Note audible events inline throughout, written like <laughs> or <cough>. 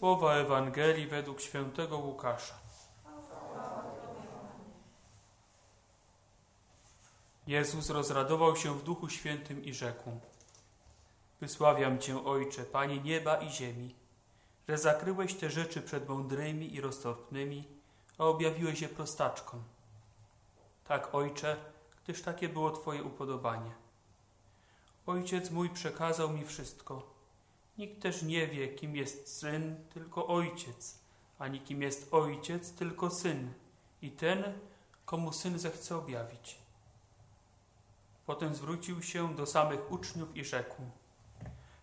Słowa Ewangelii według świętego Łukasza. Jezus rozradował się w Duchu Świętym i rzekł: Wysławiam Cię, Ojcze, Panie nieba i ziemi, że zakryłeś te rzeczy przed mądrymi i roztropnymi, a objawiłeś je prostaczkom. Tak, Ojcze, gdyż takie było Twoje upodobanie. Ojciec mój przekazał mi wszystko. Nikt też nie wie, kim jest syn, tylko ojciec, ani kim jest ojciec, tylko syn i ten, komu syn zechce objawić. Potem zwrócił się do samych uczniów i rzekł: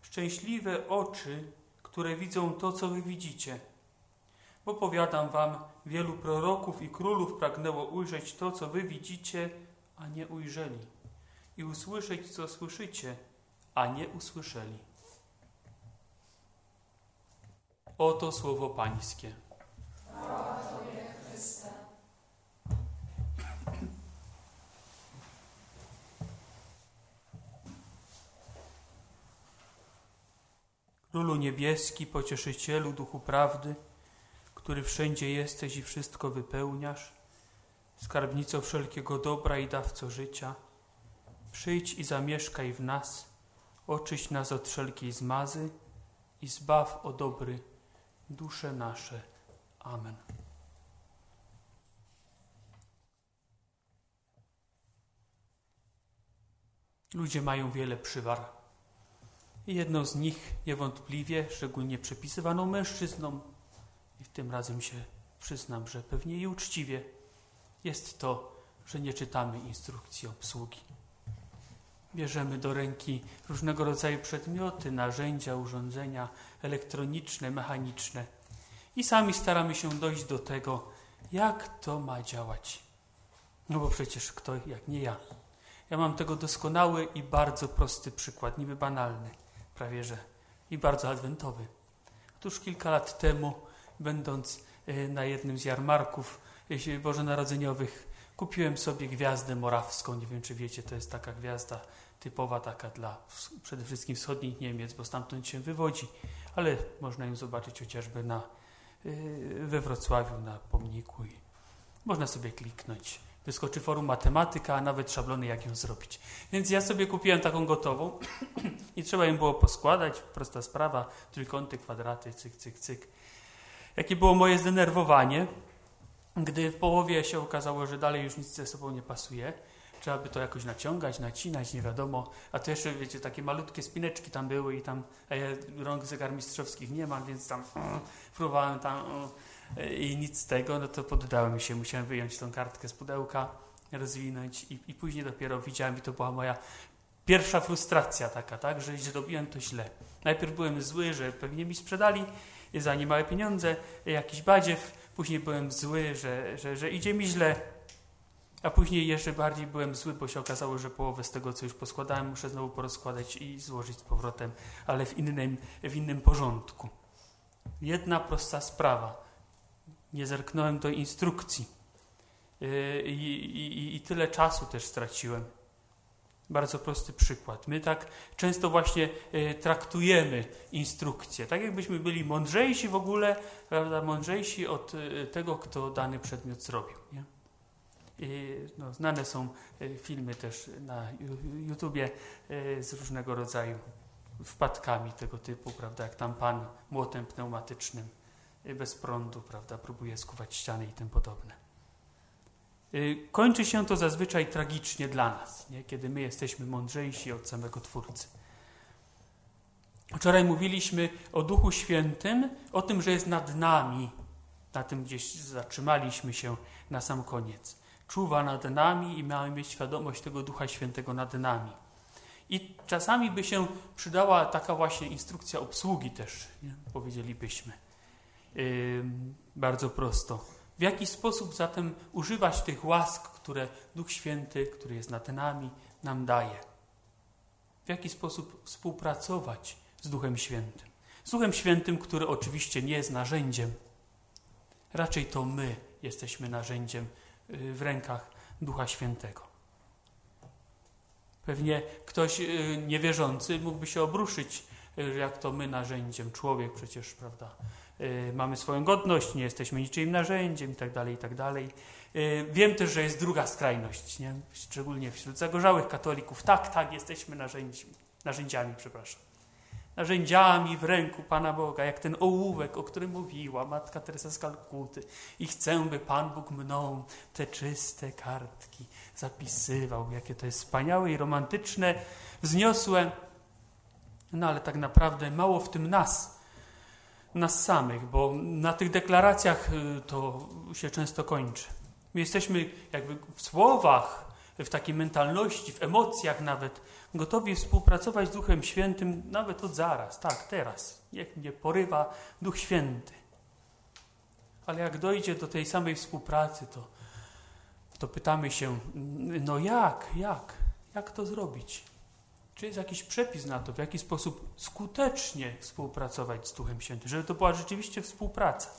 Szczęśliwe oczy, które widzą to, co wy widzicie. Bo powiadam wam, wielu proroków i królów pragnęło ujrzeć to, co wy widzicie, a nie ujrzeli, i usłyszeć, co słyszycie, a nie usłyszeli. Oto słowo Pańskie. Królu niebieski, pocieszycielu, duchu prawdy, który wszędzie jesteś i wszystko wypełniasz, skarbnico wszelkiego dobra i dawco życia, przyjdź i zamieszkaj w nas, oczyść nas od wszelkiej zmazy i zbaw o dobry dusze nasze. Amen. Ludzie mają wiele przywar. Jedną z nich niewątpliwie, szczególnie przepisywaną mężczyznom, i w tym razem się przyznam, że pewnie i uczciwie, jest to, że nie czytamy instrukcji obsługi. Bierzemy do ręki różnego rodzaju przedmioty, narzędzia, urządzenia elektroniczne, mechaniczne i sami staramy się dojść do tego, jak to ma działać. No bo przecież kto jak nie ja. Ja mam tego doskonały i bardzo prosty przykład, niby banalny, prawie że i bardzo adwentowy. Otóż kilka lat temu, będąc e, na jednym z jarmarków e, bożonarodzeniowych, kupiłem sobie gwiazdę morawską. Nie wiem, czy wiecie, to jest taka gwiazda typowa taka dla przede wszystkim wschodnich Niemiec, bo stamtąd się wywodzi, ale można ją zobaczyć chociażby na, y, we Wrocławiu na pomniku i można sobie kliknąć. Wyskoczy forum matematyka, a nawet szablony, jak ją zrobić. Więc ja sobie kupiłem taką gotową <clears throat> i trzeba ją było poskładać. Prosta sprawa, trójkąty, kwadraty, cyk, cyk, cyk. Jakie było moje zdenerwowanie, gdy w połowie się okazało, że dalej już nic ze sobą nie pasuje trzeba by to jakoś naciągać, nacinać, nie wiadomo. A to jeszcze, wiecie, takie malutkie spineczki tam były i tam, ja rąk zegarmistrzowskich nie mam, więc tam mm, próbowałem tam mm, i nic z tego, no to poddałem się, musiałem wyjąć tą kartkę z pudełka, rozwinąć i, i później dopiero widziałem i to była moja pierwsza frustracja taka, tak, że zrobiłem to źle. Najpierw byłem zły, że pewnie mi sprzedali za niemałe pieniądze jakiś badziew, później byłem zły, że, że, że idzie mi źle, a później jeszcze bardziej byłem zły, bo się okazało, że połowę z tego, co już poskładałem, muszę znowu porozkładać i złożyć z powrotem, ale w innym, w innym porządku. Jedna prosta sprawa. Nie zerknąłem do instrukcji. Yy, I, i, I tyle czasu też straciłem. Bardzo prosty przykład. My tak często właśnie y, traktujemy instrukcje, tak jakbyśmy byli mądrzejsi w ogóle, prawda, mądrzejsi od y, tego, kto dany przedmiot zrobił. Nie? no, znane są e, filmy też na YouTubie e, z różnego rodzaju wpadkami tego typu, prawda, jak tam pan młotem pneumatycznym e, bez prądu, prawda, próbuje skuwać ściany i tym podobne. Kończy się to zazwyczaj tragicznie dla nas, nie? kiedy my jesteśmy mądrzejsi od samego Twórcy. Wczoraj mówiliśmy o Duchu Świętym, o tym, że jest nad nami. Na tym gdzieś zatrzymaliśmy się na sam koniec czuwa nad nami i mamy mieć świadomość tego Ducha Świętego nad nami. I czasami by się przydała taka właśnie instrukcja obsługi też, nie? powiedzielibyśmy. Yy, bardzo prosto. W jaki sposób zatem używać tych łask, które Duch Święty, który jest nad nami, nam daje? W jaki sposób współpracować z Duchem Świętym? Z Duchem Świętym, który oczywiście nie jest narzędziem. Raczej to my jesteśmy narzędziem Y, w rękach Ducha Świętego. Pewnie ktoś y, niewierzący mógłby się obruszyć, y, jak to my narzędziem, człowiek przecież, prawda, mamy swoją godność, nie jesteśmy niczym narzędziem itd., tak itd. Tak y, wiem też, że jest druga skrajność, nie? szczególnie wśród zagorzałych katolików. Tak, tak, jesteśmy narzędziami, narzędziami, przepraszam. Narzędziami w ręku Pana Boga, jak ten ołówek, o którym mówiła Matka Teresa z Kalkuty. I chcę, by Pan Bóg mną te czyste kartki zapisywał, jakie to jest wspaniałe i romantyczne, wzniosłe. No ale tak naprawdę mało w tym nas, nas samych, bo na tych deklaracjach y, to się często kończy. My jesteśmy jakby w słowach, w takiej mentalności, w emocjach nawet gotowi współpracować z Duchem Świętym nawet od zaraz, tak, teraz. Niech mnie porywa Duch Święty. Ale jak dojdzie do tej samej współpracy, to, to pytamy się, no jak, jak, jak to zrobić? Czy jest jakiś przepis na to, w jaki sposób skutecznie współpracować z Duchem Świętym, żeby to była rzeczywiście współpraca?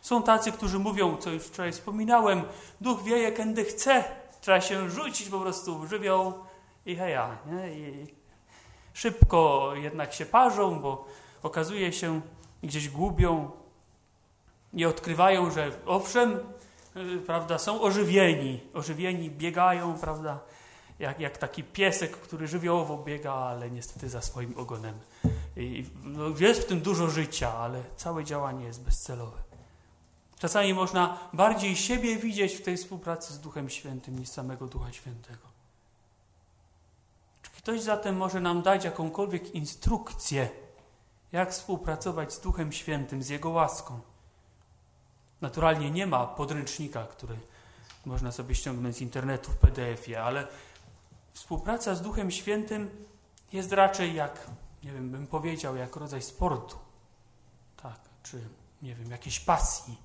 Są tacy, którzy mówią, co już wczoraj wspominałem, duch wieje, kiedy chce. Trzeba się rzucić po prostu w żywioł i heja. Nie? I szybko jednak się parzą, bo okazuje się, gdzieś gubią i odkrywają, że owszem, y, prawda, są ożywieni, ożywieni, biegają, prawda, jak, jak taki piesek, który żywiołowo biega, ale niestety za swoim ogonem. I, no, jest w tym dużo życia, ale całe działanie jest bezcelowe. Czasami można bardziej siebie widzieć w tej współpracy z Duchem Świętym niż samego Ducha Świętego. Czy ktoś zatem może nam dać jakąkolwiek instrukcję, jak współpracować z Duchem Świętym, z Jego łaską? Naturalnie nie ma podręcznika, który można sobie ściągnąć z internetu w PDF-ie, ale współpraca z Duchem Świętym jest raczej jak, nie wiem, bym powiedział, jak rodzaj sportu. Tak, czy nie wiem, jakiejś pasji.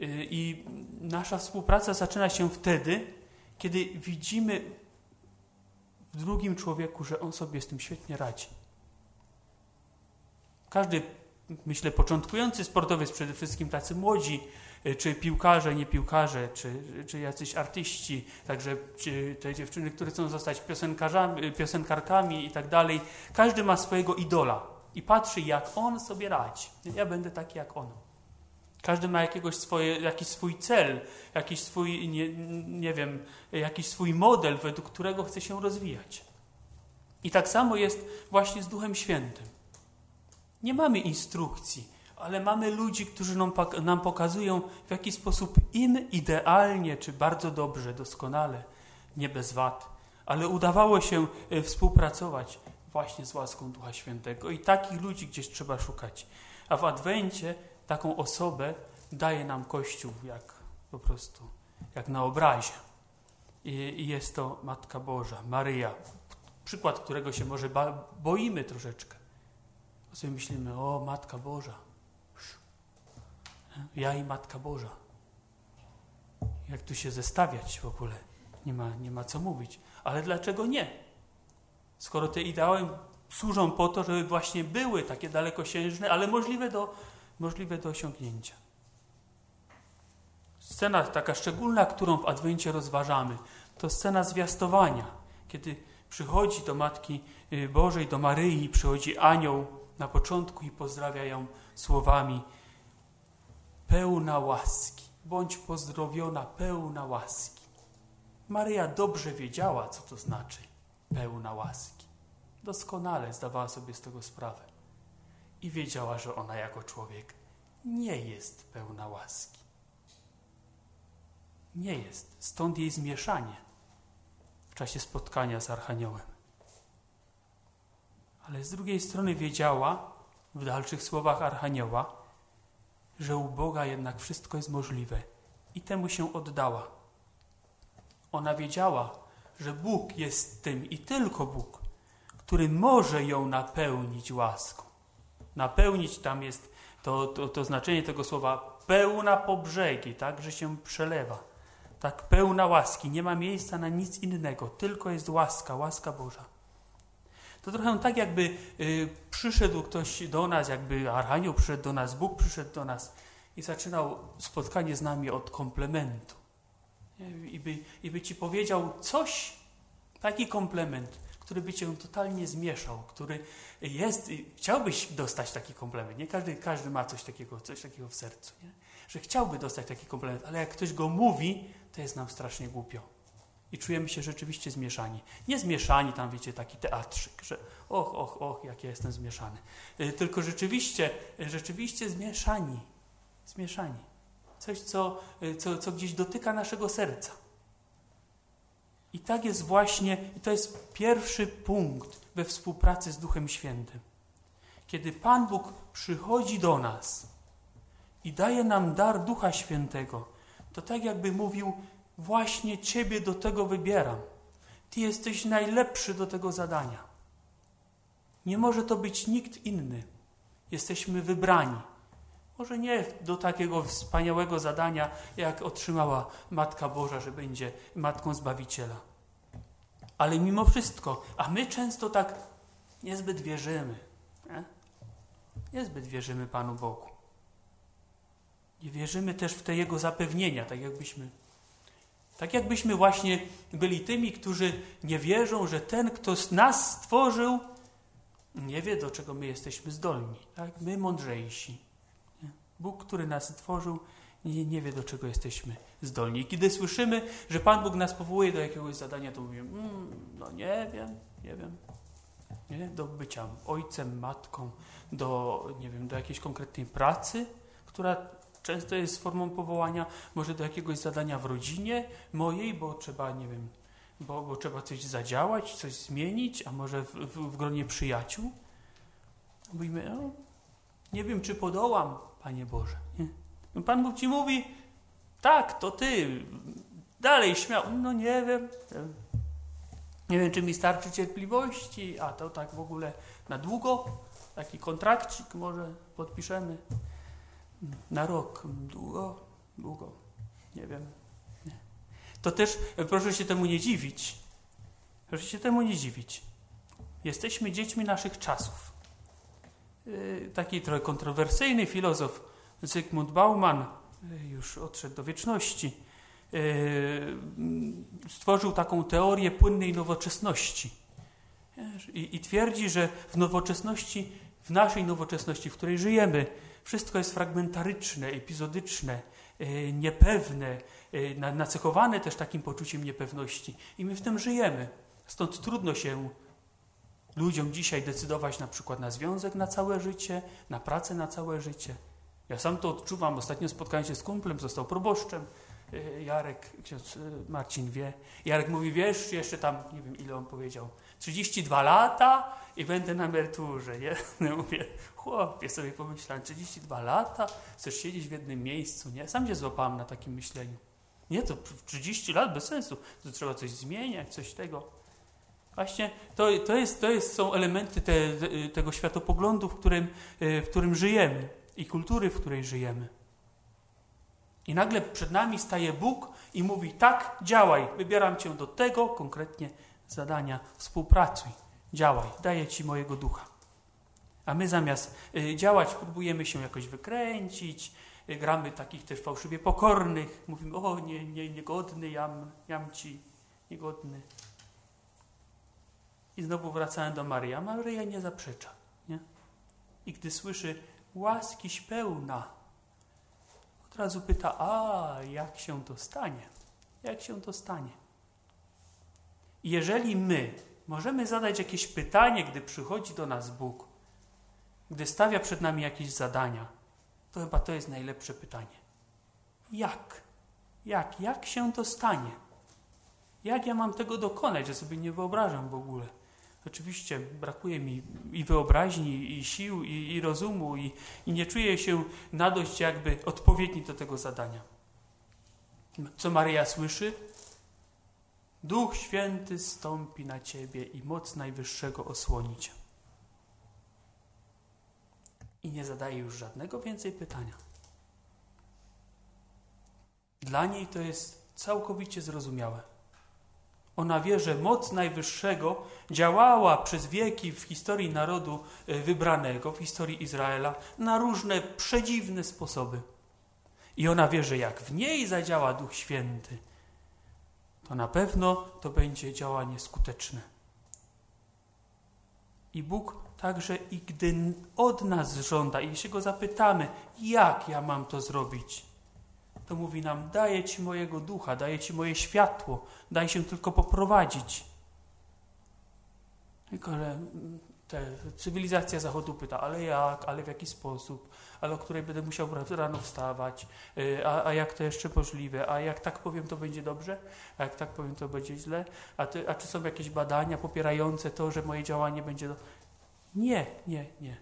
Y, I nasza współpraca zaczyna się wtedy, kiedy widzimy w drugim człowieku, że on sobie z tym świetnie radzi. Każdy, myślę, początkujący sportowiec, przede wszystkim tacy młodzi, czy piłkarze, nie piłkarze, czy, czy jacyś artyści, także te dziewczyny, które chcą zostać piosenkarzami, piosenkarkami i tak dalej, każdy ma swojego idola i patrzy, jak on sobie radzi. Ja będę taki jak on. Każdy ma jakiegoś swoje, jakiś swój cel, jakiś swój, nie, nie wiem, jakiś swój model, według którego chce się rozwijać. I tak samo jest właśnie z Duchem Świętym. Nie mamy instrukcji, ale mamy ludzi, którzy nam, pokazują, w jaki sposób im idealnie, czy bardzo dobrze, doskonale, nie bez wad, ale udawało się e, współpracować właśnie z łaską Ducha Świętego. I takich ludzi gdzieś trzeba szukać. A w Adwencie taką osobę daje nam Kościół jak po prostu, jak na obrazie. I, jest to Matka Boża, Maryja, przykład którego się może boimy troszeczkę. Sobie myślimy, o Matka Boża, ja i Matka Boża. Jak tu się zestawiać w ogóle? Nie ma, nie ma co mówić. Ale dlaczego nie? Skoro te ideały służą po to, żeby właśnie były takie dalekosiężne, ale możliwe do możliwe do osiągnięcia. Scena taka szczególna, którą w Adwencie rozważamy, to scena zwiastowania, kiedy przychodzi do Matki y, Bożej, do Maryi, przychodzi anioł na początku i pozdrawia ją słowami pełna łaski, bądź pozdrowiona pełna łaski. Maryja dobrze wiedziała, co to znaczy pełna łaski. Doskonale zdawała sobie z tego sprawę i wiedziała, że ona jako człowiek nie jest pełna łaski. Nie jest. Stąd jej zmieszanie w czasie spotkania z Archaniołem. Ale z drugiej strony wiedziała w dalszych słowach Archanioła, że u Boga jednak wszystko jest możliwe i temu się oddała. Ona wiedziała, że Bóg jest tym i tylko Bóg, który może ją napełnić łaską napełnić, tam jest to, to, to znaczenie tego słowa pełna po brzegi, tak, że się przelewa. Tak, pełna łaski, nie ma miejsca na nic innego, tylko jest łaska, łaska Boża. To trochę tak, jakby y, przyszedł ktoś do nas, jakby Archanioł przyszedł do nas, Bóg przyszedł do nas i zaczynał spotkanie z nami od komplementu. I by, I by ci powiedział coś, taki komplement, który by cię totalnie zmieszał, który jest, chciałbyś dostać taki komplement, nie? Każdy, każdy ma coś takiego, coś takiego w sercu, nie? Że chciałby dostać taki komplement, ale jak ktoś go mówi, to jest nam strasznie głupio. I czujemy się rzeczywiście zmieszani. Nie zmieszani tam, wiecie, taki teatrzyk, że och, och, och, jak ja jestem zmieszany. Y, tylko rzeczywiście, rzeczywiście zmieszani. Zmieszani. Coś, co, y, co, co gdzieś dotyka naszego serca. I tak jest właśnie, i to jest pierwszy punkt we współpracy z Duchem Świętym. Kiedy Pan Bóg przychodzi do nas i daje nam dar Ducha Świętego, to tak jakby mówił: Właśnie Ciebie do tego wybieram. Ty jesteś najlepszy do tego zadania. Nie może to być nikt inny. Jesteśmy wybrani. Może nie do takiego wspaniałego zadania, jak otrzymała Matka Boża, że będzie Matką Zbawiciela. Ale mimo wszystko, a my często tak niezbyt wierzymy. Nie? Niezbyt wierzymy Panu Bogu. Nie wierzymy też w te Jego zapewnienia, tak jakbyśmy tak jakbyśmy właśnie byli tymi, którzy nie wierzą, że ten, kto nas stworzył, nie wie, do czego my jesteśmy zdolni. Tak? My mądrzejsi. Bóg, który nas stworzył, nie, nie wie, do czego jesteśmy zdolni. I kiedy słyszymy, że Pan Bóg nas powołuje do jakiegoś zadania, to mówimy, mm, no nie wiem, nie wiem. Nie? Do bycia ojcem, matką, do, nie wiem, do jakiejś konkretnej pracy, która często jest formą powołania, może do jakiegoś zadania w rodzinie mojej, bo trzeba, nie wiem, bo, bo trzeba coś zadziałać, coś zmienić, a może w, w, w gronie przyjaciół. Mówimy, no, nie wiem, czy podołam, Panie Boże. Nie? No Pan Bóg ci mówi, tak, to Ty, dalej śmiał. No nie wiem, nie wiem, czy mi starczy cierpliwości, a to tak w ogóle na długo, taki kontrakcik może podpiszemy na rok. Długo, długo, nie wiem. Nie. To też proszę się temu nie dziwić. Proszę się temu nie dziwić. Jesteśmy dziećmi naszych czasów. Yy, taki trochę kontrowersyjny filozof Zygmunt Bauman, yy, już odszedł do wieczności, yy, stworzył taką teorię płynnej nowoczesności. I, I twierdzi, że w nowoczesności, w naszej nowoczesności, w której żyjemy, wszystko jest fragmentaryczne, epizodyczne, e, niepewne, e, nacechowane też takim poczuciem niepewności. I my w tym żyjemy. Stąd trudno się ludziom dzisiaj decydować na przykład na związek na całe życie, na pracę na całe życie. Ja sam to odczuwam. Ostatnio spotkałem się z kumplem, został proboszczem. E, Jarek, ksiądz Marcin wie. Jarek mówi, wiesz, jeszcze tam, nie wiem ile on powiedział, 32 lata i będę na emeryturze, nie? Ja <laughs> mówię, chłopie, sobie pomyślałem, 32 lata, chcesz siedzieć w jednym miejscu, nie? Sam się złapałem na takim myśleniu. Nie, to 30 lat bez sensu, to trzeba coś zmieniać, coś tego. Właśnie to, to, jest, to jest, są elementy te, tego światopoglądu, w którym, w którym żyjemy i kultury, w której żyjemy. I nagle przed nami staje Bóg i mówi: Tak, działaj, wybieram cię do tego konkretnie zadania, współpracuj, działaj, daję ci mojego ducha. A my zamiast y, działać, próbujemy się jakoś wykręcić, y, gramy takich też fałszywie pokornych, mówimy: O, nie, nie, niegodny, jam, jam ci, niegodny. I znowu wracałem do Maryi, a Maryja nie zaprzecza. Nie? I gdy słyszy łaskiś pełna, od razu pyta, a jak się to stanie? Jak się to stanie? Jeżeli my możemy zadać jakieś pytanie, gdy przychodzi do nas Bóg, gdy stawia przed nami jakieś zadania, to chyba to jest najlepsze pytanie. Jak? Jak? Jak się to stanie? Jak ja mam tego dokonać, że sobie nie wyobrażam w ogóle? Oczywiście brakuje mi i wyobraźni, i sił, i, i rozumu, i, i nie czuję się na dość jakby odpowiedni do tego zadania. Co Maryja słyszy? Duch Święty stąpi na Ciebie i moc Najwyższego osłoni Cię. I nie zadaje już żadnego więcej pytania. Dla niej to jest całkowicie zrozumiałe. Ona wie, że moc Najwyższego działała przez wieki w historii narodu e, wybranego, w historii Izraela, na różne przedziwne sposoby. I ona wie, że jak w niej zadziała Duch Święty, to na pewno to będzie działanie skuteczne. I Bóg także i gdy od nas żąda, i jeśli go zapytamy, jak ja mam to zrobić, to mówi nam: Daję ci mojego ducha, daję ci moje światło, daj się tylko poprowadzić. Tylko, że te, cywilizacja Zachodu pyta, ale jak, ale w jaki sposób, ale o której będę musiał rano wstawać, y, a, a jak to jeszcze możliwe, a jak tak powiem, to będzie dobrze, a jak tak powiem, to będzie źle, a, ty, a czy są jakieś badania popierające to, że moje działanie będzie... Do... Nie, nie, nie,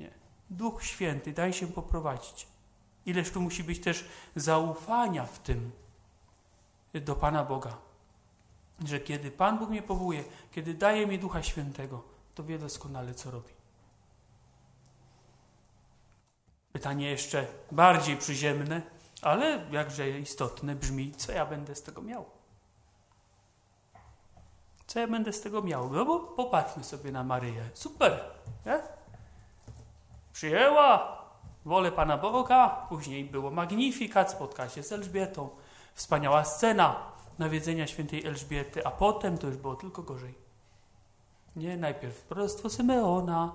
nie. Duch Święty, daj się poprowadzić. Ileż tu musi być też zaufania w tym do Pana Boga. Że kiedy Pan Bóg mnie powołuje, kiedy daje mi Ducha Świętego, to wie doskonale, co robi. Pytanie jeszcze bardziej przyziemne, ale jakże istotne brzmi, co ja będę z tego miał? Co ja będę z tego miał? No bo popatrzmy sobie na Maryję. Super, nie? Przyjęła wolę Pana Boga, później było magnifikat, spotka się z Elżbietą. Wspaniała scena nawiedzenia świętej Elżbiety, a potem to już było tylko gorzej. Nie, najpierw proroctwo Symeona,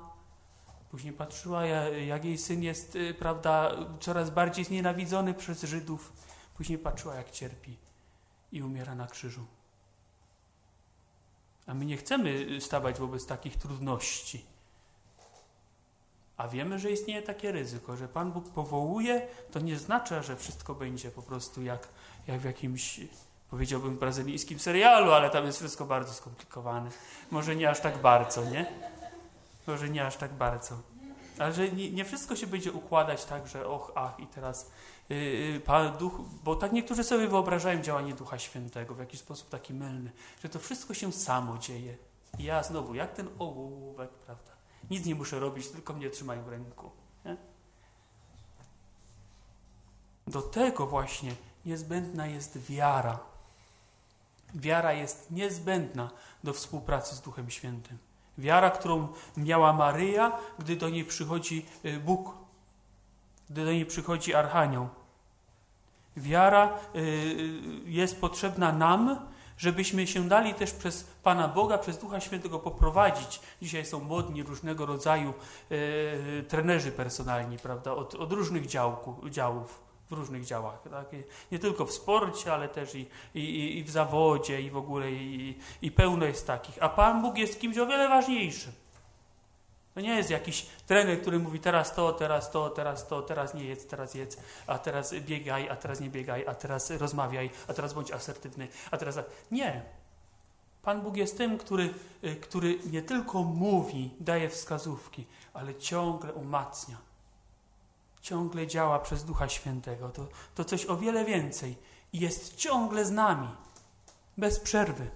później patrzyła, jak jej syn jest, y, prawda, coraz bardziej znienawidzony przez Żydów. Później patrzyła, jak cierpi i umiera na krzyżu. A my nie chcemy stawać wobec takich trudności. A wiemy, że istnieje takie ryzyko, że Pan Bóg powołuje, to nie znaczy, że wszystko będzie po prostu jak, jak w jakimś powiedziałbym, brazylijskim serialu, ale tam jest wszystko bardzo skomplikowane. Może nie aż tak bardzo, nie? Może nie aż tak bardzo. Ale że nie, nie wszystko się będzie układać tak, że och, ach i teraz yy, Pan Duch, bo tak niektórzy sobie wyobrażają działanie Ducha Świętego w jakiś sposób taki mylny, że to wszystko się samo dzieje. I ja znowu, jak ten ołówek, prawda? Nic nie muszę robić, tylko mnie trzymają w ręku. Nie? Do tego właśnie niezbędna jest wiara. Wiara jest niezbędna do współpracy z Duchem Świętym. Wiara, którą miała Maryja, gdy do niej przychodzi y, Bóg, gdy do niej przychodzi Archanioł. Wiara y, y, jest potrzebna nam, żebyśmy się dali też przez Pana Boga, przez Ducha Świętego poprowadzić. Dzisiaj są modni różnego rodzaju trenerzy personalni, prawda, od, od różnych działku, działów w różnych działach. Tak? Nie tylko w sporcie, ale też i, i, i w zawodzie, i w ogóle, i, i pełno jest takich. A Pan Bóg jest kimś o wiele ważniejszym. To nie jest jakiś trener, który mówi teraz to, teraz to, teraz to, teraz nie jedz, teraz jedz, a teraz biegaj, a teraz nie biegaj, a teraz rozmawiaj, a teraz bądź asertywny, a teraz... Nie. Pan Bóg jest tym, który, który nie tylko mówi, daje wskazówki, ale ciągle umacnia ciągle działa przez Ducha Świętego. To, to coś o wiele więcej jest ciągle z nami, bez przerwy.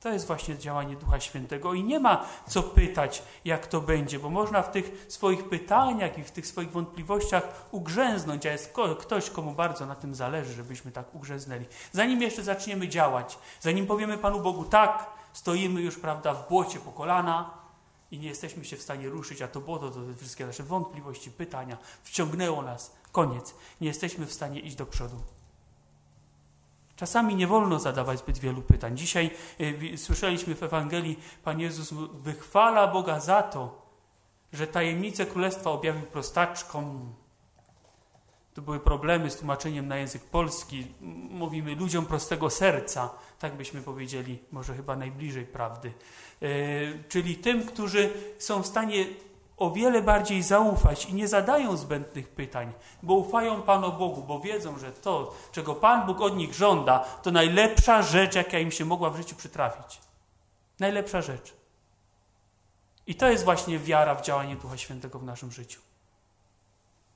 To jest właśnie działanie Ducha Świętego i nie ma co pytać, jak to będzie, bo można w tych swoich pytaniach i w tych swoich wątpliwościach ugrzęznąć, a jest ktoś, komu bardzo na tym zależy, żebyśmy tak ugrzęznęli. Zanim jeszcze zaczniemy działać, zanim powiemy Panu Bogu tak, stoimy już, prawda, w błocie po kolana, i nie jesteśmy się w stanie ruszyć, a to było to, to wszystkie nasze wątpliwości, pytania, wciągnęło nas. Koniec. Nie jesteśmy w stanie iść do przodu. Czasami nie wolno zadawać zbyt wielu pytań. Dzisiaj y, słyszeliśmy w Ewangelii, Pan Jezus wychwala Boga za to, że tajemnice Królestwa objawił prostaczkom. Tu były problemy z tłumaczeniem na język polski. Mówimy ludziom prostego serca, tak byśmy powiedzieli, może chyba najbliżej prawdy. E, czyli tym, którzy są w stanie o wiele bardziej zaufać i nie zadają zbędnych pytań, bo ufają Panu Bogu, bo wiedzą, że to, czego Pan Bóg od nich żąda, to najlepsza rzecz, jaka im się mogła w życiu przytrafić. Najlepsza rzecz. I to jest właśnie wiara w działanie Ducha Świętego w naszym życiu.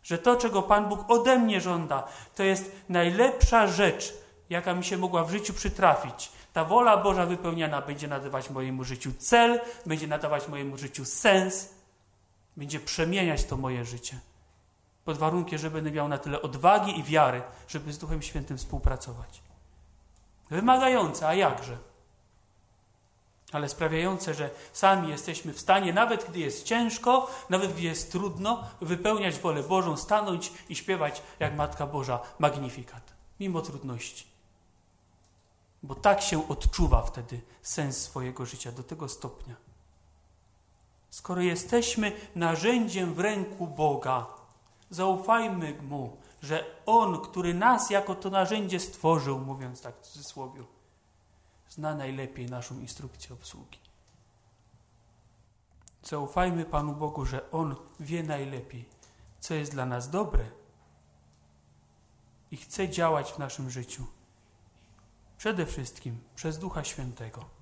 Że to, czego Pan Bóg ode mnie żąda, to jest najlepsza rzecz, jaka mi się mogła w życiu przytrafić. Ta wola Boża wypełniana będzie nadawać mojemu życiu cel, będzie nadawać mojemu życiu sens, będzie przemieniać to moje życie. Pod warunkiem, że będę miał na tyle odwagi i wiary, żeby z Duchem Świętym współpracować. Wymagające, a jakże? Ale sprawiające, że sami jesteśmy w stanie, nawet gdy jest ciężko, nawet gdy jest trudno, wypełniać wolę Bożą, stanąć i śpiewać jak Matka Boża magnifikat, mimo trudności bo tak się odczuwa wtedy sens swojego życia do tego stopnia. Skoro jesteśmy narzędziem w ręku Boga, zaufajmy Mu, że On, który nas jako to narzędzie stworzył, mówiąc tak w cudzysłowie, zna najlepiej naszą instrukcję obsługi. Zaufajmy Panu Bogu, że On wie najlepiej, co jest dla nas dobre i chce działać w naszym życiu. Przede wszystkim przez Ducha Świętego.